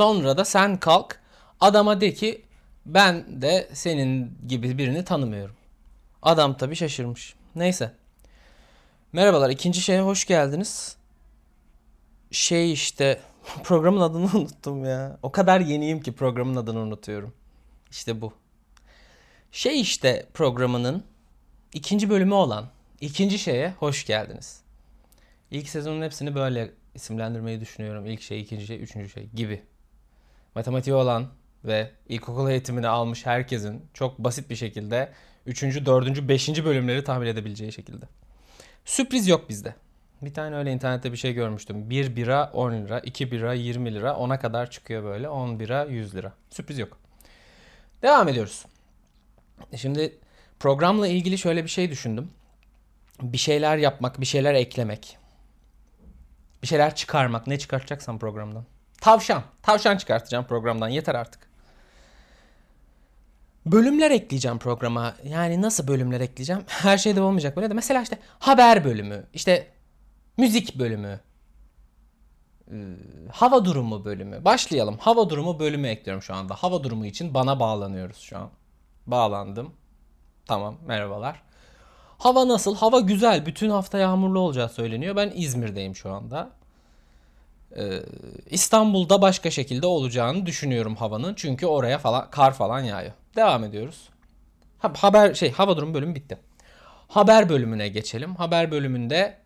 Sonra da sen kalk adama de ki ben de senin gibi birini tanımıyorum. Adam tabii şaşırmış. Neyse. Merhabalar ikinci şeye hoş geldiniz. Şey işte programın adını unuttum ya. O kadar yeniyim ki programın adını unutuyorum. İşte bu. Şey işte programının ikinci bölümü olan ikinci şeye hoş geldiniz. İlk sezonun hepsini böyle isimlendirmeyi düşünüyorum. İlk şey, ikinci şey, üçüncü şey gibi. Matematiği olan ve ilkokul eğitimini almış herkesin çok basit bir şekilde üçüncü, dördüncü, beşinci bölümleri tahmin edebileceği şekilde. Sürpriz yok bizde. Bir tane öyle internette bir şey görmüştüm. Bir bira 10 lira, iki bira 20 lira, 10'a kadar çıkıyor böyle. 10 bira 100 lira. Sürpriz yok. Devam ediyoruz. Şimdi programla ilgili şöyle bir şey düşündüm. Bir şeyler yapmak, bir şeyler eklemek. Bir şeyler çıkarmak. Ne çıkartacaksam programdan. Tavşan. Tavşan çıkartacağım programdan. Yeter artık. Bölümler ekleyeceğim programa. Yani nasıl bölümler ekleyeceğim? Her şeyde olmayacak böyle de. Mesela işte haber bölümü. işte müzik bölümü. Hava durumu bölümü. Başlayalım. Hava durumu bölümü ekliyorum şu anda. Hava durumu için bana bağlanıyoruz şu an. Bağlandım. Tamam merhabalar. Hava nasıl? Hava güzel. Bütün hafta yağmurlu olacağı söyleniyor. Ben İzmir'deyim şu anda. Ee, İstanbul'da başka şekilde olacağını düşünüyorum havanın. Çünkü oraya falan kar falan yağıyor. Devam ediyoruz. Ha- haber şey hava durumu bölümü bitti. Haber bölümüne geçelim. Haber bölümünde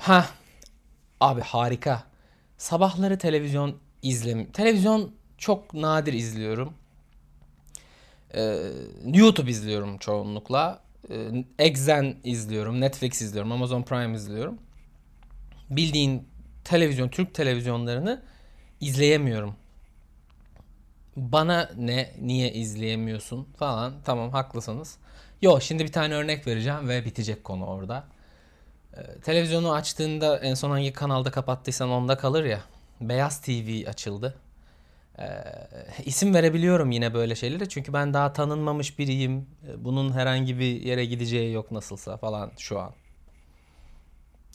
ha abi harika. Sabahları televizyon izlem televizyon çok nadir izliyorum. Ee, YouTube izliyorum çoğunlukla. Ee, Exen izliyorum, Netflix izliyorum, Amazon Prime izliyorum. Bildiğin televizyon, Türk televizyonlarını izleyemiyorum. Bana ne, niye izleyemiyorsun falan. Tamam haklısınız. Yo şimdi bir tane örnek vereceğim ve bitecek konu orada. Ee, televizyonu açtığında en son hangi kanalda kapattıysan onda kalır ya. Beyaz TV açıldı. Ee, isim verebiliyorum yine böyle şeylere çünkü ben daha tanınmamış biriyim. Ee, Bunun herhangi bir yere gideceği yok nasılsa falan şu an.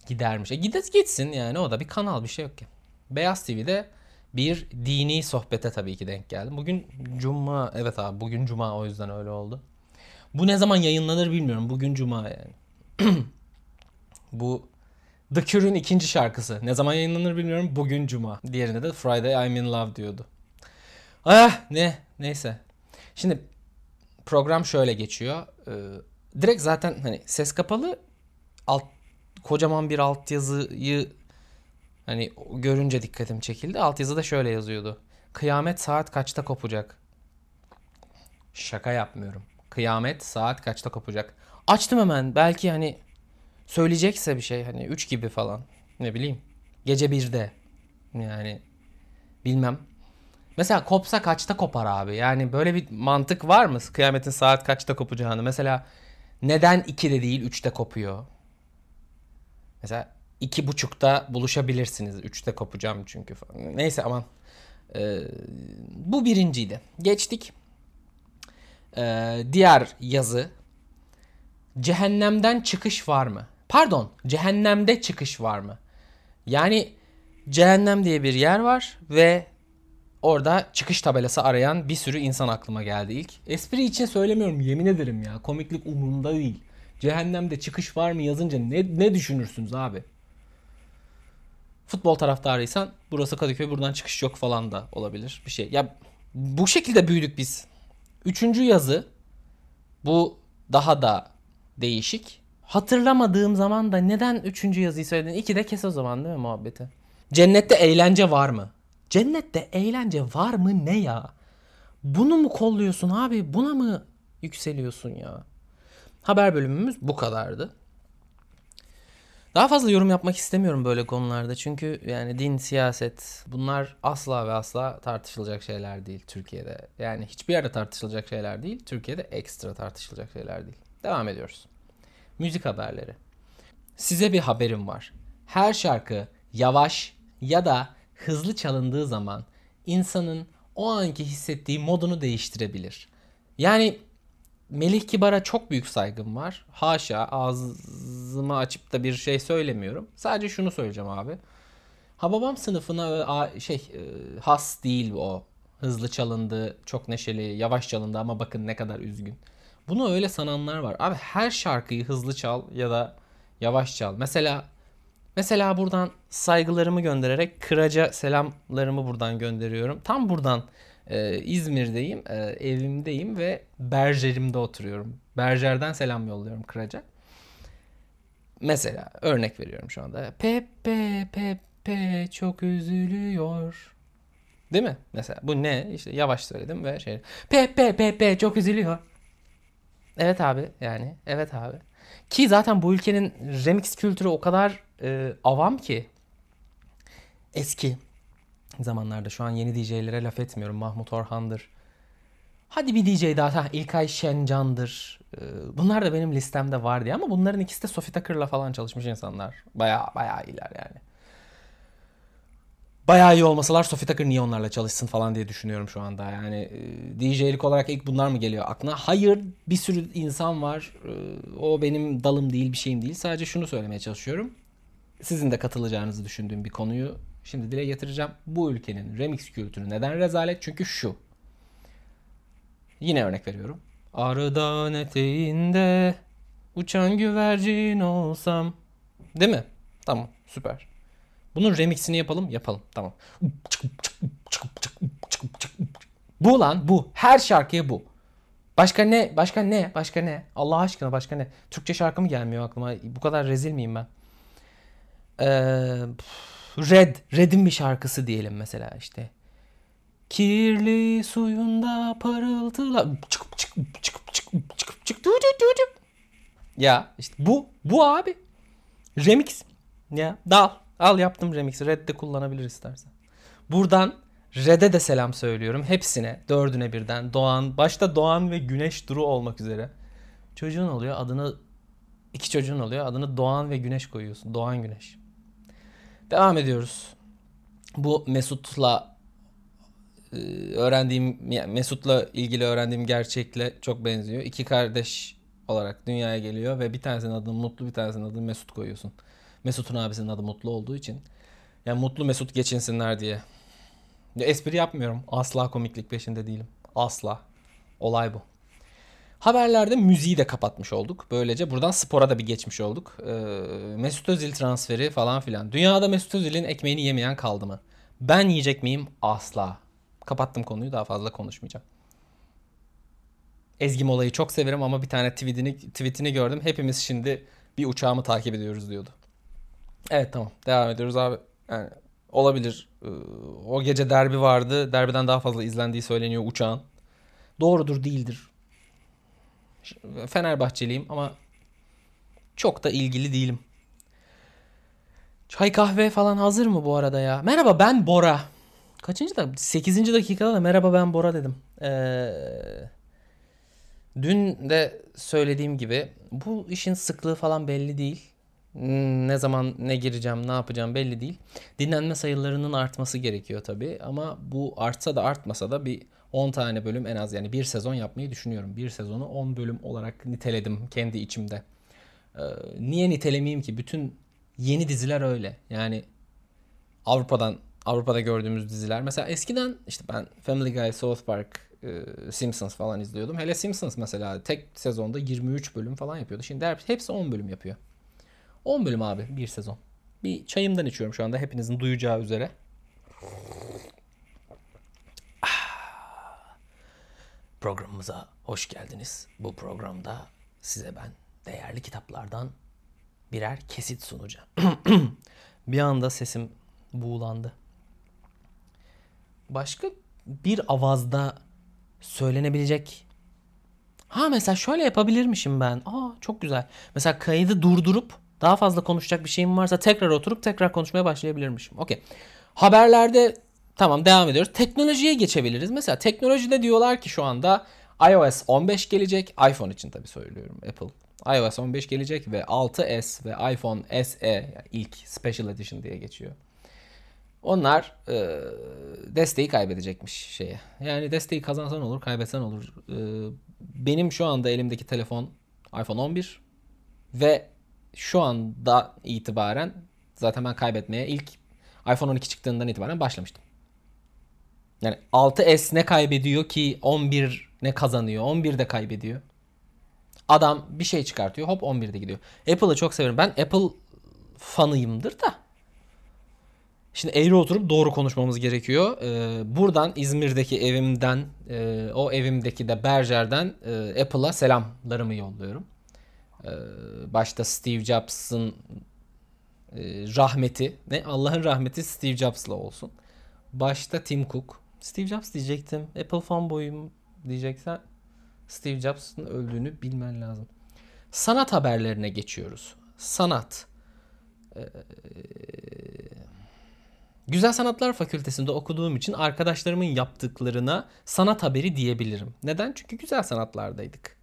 Gidermiş. E gides gitsin yani o da bir kanal bir şey yok ki. Beyaz TV'de bir dini sohbete tabii ki denk geldim. Bugün cuma evet abi bugün cuma o yüzden öyle oldu. Bu ne zaman yayınlanır bilmiyorum. Bugün cuma yani. Bu The Cure'ün ikinci şarkısı. Ne zaman yayınlanır bilmiyorum. Bugün cuma. Diğerinde de Friday I'm in Love diyordu. Ah ne neyse. Şimdi program şöyle geçiyor. Ee, direkt zaten hani ses kapalı alt kocaman bir altyazıyı hani görünce dikkatim çekildi. Altyazıda şöyle yazıyordu. Kıyamet saat kaçta kopacak? Şaka yapmıyorum. Kıyamet saat kaçta kopacak? Açtım hemen. Belki hani söyleyecekse bir şey hani 3 gibi falan. Ne bileyim. Gece 1'de. Yani bilmem. Mesela kopsa kaçta kopar abi? Yani böyle bir mantık var mı? Kıyametin saat kaçta kopacağını. Mesela neden 2'de değil 3'te kopuyor? Mesela iki buçukta buluşabilirsiniz. Üçte kopacağım çünkü falan. Neyse aman. Ee, bu birinciydi. Geçtik. Ee, diğer yazı. Cehennemden çıkış var mı? Pardon. Cehennemde çıkış var mı? Yani cehennem diye bir yer var ve orada çıkış tabelası arayan bir sürü insan aklıma geldi ilk. Espri için söylemiyorum yemin ederim ya. Komiklik umurumda değil. Cehennemde çıkış var mı yazınca ne, ne düşünürsünüz abi? Futbol taraftarıysan burası Kadıköy buradan çıkış yok falan da olabilir bir şey. Ya bu şekilde büyüdük biz. Üçüncü yazı bu daha da değişik. Hatırlamadığım zaman da neden üçüncü yazıyı söyledin? İki de kes o zaman değil mi muhabbeti? Cennette eğlence var mı? Cennette eğlence var mı ne ya? Bunu mu kolluyorsun abi? Buna mı yükseliyorsun ya? Haber bölümümüz bu kadardı. Daha fazla yorum yapmak istemiyorum böyle konularda. Çünkü yani din, siyaset bunlar asla ve asla tartışılacak şeyler değil Türkiye'de. Yani hiçbir yerde tartışılacak şeyler değil. Türkiye'de ekstra tartışılacak şeyler değil. Devam ediyoruz. Müzik haberleri. Size bir haberim var. Her şarkı yavaş ya da hızlı çalındığı zaman insanın o anki hissettiği modunu değiştirebilir. Yani Melih Kibar'a çok büyük saygım var. Haşa ağzımı açıp da bir şey söylemiyorum. Sadece şunu söyleyeceğim abi. Hababam sınıfına şey e, has değil o. Hızlı çalındı, çok neşeli, yavaş çalındı ama bakın ne kadar üzgün. Bunu öyle sananlar var. Abi her şarkıyı hızlı çal ya da yavaş çal. Mesela mesela buradan saygılarımı göndererek Kıraca selamlarımı buradan gönderiyorum. Tam buradan e, İzmir'deyim, e, evimdeyim ve Berjer'imde oturuyorum. Berjer'den selam yolluyorum Kıraca. Mesela örnek veriyorum şu anda. Pepe Pepe çok üzülüyor. Değil mi? Mesela bu ne? İşte yavaş söyledim ve şey. Pepe Pepe çok üzülüyor. Evet abi yani. Evet abi. Ki zaten bu ülkenin remix kültürü o kadar e, avam ki. Eski zamanlarda şu an yeni DJ'lere laf etmiyorum. Mahmut Orhan'dır. Hadi bir DJ daha. Ha, İlkay Şencan'dır. Ee, Bunlar da benim listemde var diye ama bunların ikisi de Sophie Tucker'la falan çalışmış insanlar. Baya baya iyiler yani. Bayağı iyi olmasalar Sophie Tucker niye onlarla çalışsın falan diye düşünüyorum şu anda. Yani e, DJ'lik olarak ilk bunlar mı geliyor aklına? Hayır bir sürü insan var. E, O benim dalım değil bir şeyim değil. Sadece şunu söylemeye çalışıyorum. Sizin de katılacağınızı düşündüğüm bir konuyu şimdi dile getireceğim. Bu ülkenin remix kültürü neden rezalet? Çünkü şu. Yine örnek veriyorum. Arı dağın eteğinde uçan güvercin olsam. Değil mi? Tamam süper. Bunun remixini yapalım yapalım. Tamam. Bu lan bu. Her şarkıya bu. Başka ne? Başka ne? Başka ne? Allah aşkına başka ne? Türkçe şarkı mı gelmiyor aklıma? Bu kadar rezil miyim ben? Ee, Red. Red'in bir şarkısı diyelim mesela işte. Kirli suyunda parıltıla çıkıp çıkıp çıkıp çıkıp çıkıp çıkıp. Ya işte bu bu abi. Remix. Ya dal. Al yaptım remix'i. Red'de kullanabilir istersen. Buradan Red'e de selam söylüyorum. Hepsine. Dördüne birden. Doğan. Başta Doğan ve Güneş Duru olmak üzere. Çocuğun oluyor. Adını iki çocuğun oluyor. Adını Doğan ve Güneş koyuyorsun. Doğan Güneş. Devam ediyoruz. Bu Mesut'la e, öğrendiğim Mesut'la ilgili öğrendiğim gerçekle çok benziyor. İki kardeş olarak dünyaya geliyor ve bir tanesinin adını Mutlu bir tanesinin adını Mesut koyuyorsun. Mesut'un abisinin adı Mutlu olduğu için. Yani Mutlu Mesut geçinsinler diye. Ya espri yapmıyorum. Asla komiklik peşinde değilim. Asla. Olay bu. Haberlerde müziği de kapatmış olduk. Böylece buradan spora da bir geçmiş olduk. Ee, Mesut Özil transferi falan filan. Dünyada Mesut Özil'in ekmeğini yemeyen kaldı mı? Ben yiyecek miyim? Asla. Kapattım konuyu daha fazla konuşmayacağım. Ezgi Mola'yı çok severim ama bir tane tweetini, tweetini gördüm. Hepimiz şimdi bir uçağımı takip ediyoruz diyordu. Evet tamam devam ediyoruz abi. Yani olabilir. Ee, O gece derbi vardı. Derbiden daha fazla izlendiği söyleniyor uçağın. Doğrudur değildir. Fenerbahçeliyim ama çok da ilgili değilim. Çay kahve falan hazır mı bu arada ya? Merhaba ben Bora. Kaçıncı da? 8. dakikada da merhaba ben Bora dedim. Ee, dün de söylediğim gibi bu işin sıklığı falan belli değil. Ne zaman ne gireceğim, ne yapacağım belli değil. Dinlenme sayılarının artması gerekiyor tabii. Ama bu artsa da artmasa da bir 10 tane bölüm en az yani bir sezon yapmayı düşünüyorum. Bir sezonu 10 bölüm olarak niteledim kendi içimde. Ee, niye nitelemeyeyim ki? Bütün yeni diziler öyle. Yani Avrupa'dan Avrupa'da gördüğümüz diziler. Mesela eskiden işte ben Family Guy, South Park, e, Simpsons falan izliyordum. Hele Simpsons mesela tek sezonda 23 bölüm falan yapıyordu. Şimdi hepsi 10 bölüm yapıyor. 10 bölüm abi bir sezon. Bir çayımdan içiyorum şu anda hepinizin duyacağı üzere. Programımıza hoş geldiniz. Bu programda size ben değerli kitaplardan birer kesit sunacağım. bir anda sesim buğulandı. Başka bir avazda söylenebilecek Ha mesela şöyle yapabilirmişim ben. Aa çok güzel. Mesela kaydı durdurup daha fazla konuşacak bir şeyim varsa tekrar oturup tekrar konuşmaya başlayabilirmişim. Okey. Haberlerde tamam devam ediyoruz. Teknolojiye geçebiliriz. Mesela teknolojide diyorlar ki şu anda iOS 15 gelecek. iPhone için tabii söylüyorum Apple. iOS 15 gelecek ve 6s ve iPhone SE yani ilk Special Edition diye geçiyor. Onlar e, desteği kaybedecekmiş şeye. Yani desteği kazansan olur, kaybetsen olur. E, benim şu anda elimdeki telefon iPhone 11 ve şu anda itibaren zaten ben kaybetmeye ilk iPhone 12 çıktığından itibaren başlamıştım. Yani 6S ne kaybediyor ki 11 ne kazanıyor? 11 de kaybediyor. Adam bir şey çıkartıyor hop 11'de gidiyor. Apple'ı çok severim. Ben Apple fanıyımdır da. Şimdi eğri oturup doğru konuşmamız gerekiyor. Ee, buradan İzmir'deki evimden, e, o evimdeki de Berger'den e, Apple'a selamlarımı yolluyorum. Ee, başta Steve Jobs'ın e, rahmeti, ne Allah'ın rahmeti Steve Jobs'la olsun. Başta Tim Cook, Steve Jobs diyecektim. Apple fanboyum diyeceksen Steve Jobs'ın öldüğünü bilmen lazım. Sanat haberlerine geçiyoruz. Sanat. Ee, Güzel Sanatlar Fakültesinde okuduğum için arkadaşlarımın yaptıklarına sanat haberi diyebilirim. Neden? Çünkü güzel sanatlardaydık.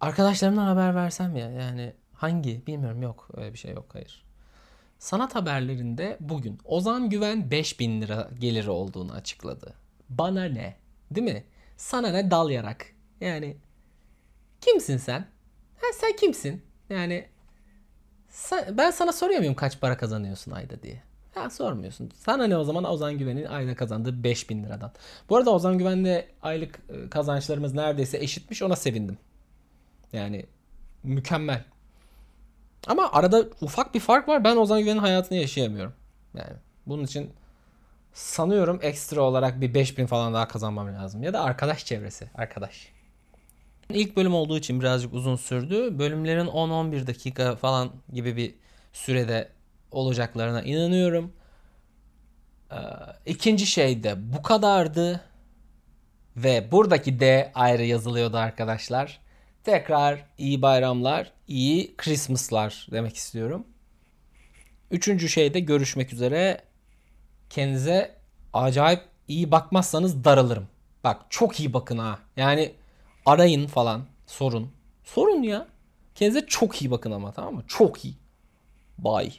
Arkadaşlarımdan haber versem ya yani hangi bilmiyorum yok öyle bir şey yok hayır. Sanat haberlerinde bugün Ozan Güven 5000 lira geliri olduğunu açıkladı. Bana ne? Değil mi? Sana ne dal yarak? Yani kimsin sen? Ha, sen kimsin? Yani sen- ben sana soruyor muyum kaç para kazanıyorsun ayda diye? Ha sormuyorsun. Sana ne o zaman Ozan Güven'in ayda kazandığı 5000 liradan. Bu arada Ozan Güven'le aylık e, kazançlarımız neredeyse eşitmiş ona sevindim. Yani mükemmel. Ama arada ufak bir fark var. Ben Ozan Güven'in hayatını yaşayamıyorum. Yani bunun için sanıyorum ekstra olarak bir 5000 falan daha kazanmam lazım. Ya da arkadaş çevresi. Arkadaş. İlk bölüm olduğu için birazcık uzun sürdü. Bölümlerin 10-11 dakika falan gibi bir sürede olacaklarına inanıyorum. Ee, ikinci şey de bu kadardı. Ve buradaki D ayrı yazılıyordu arkadaşlar. Tekrar iyi bayramlar, iyi Christmas'lar demek istiyorum. Üçüncü şeyde görüşmek üzere. Kendinize acayip iyi bakmazsanız darılırım. Bak çok iyi bakın ha. Yani arayın falan sorun. Sorun ya. Kendinize çok iyi bakın ama tamam mı? Çok iyi. Bye.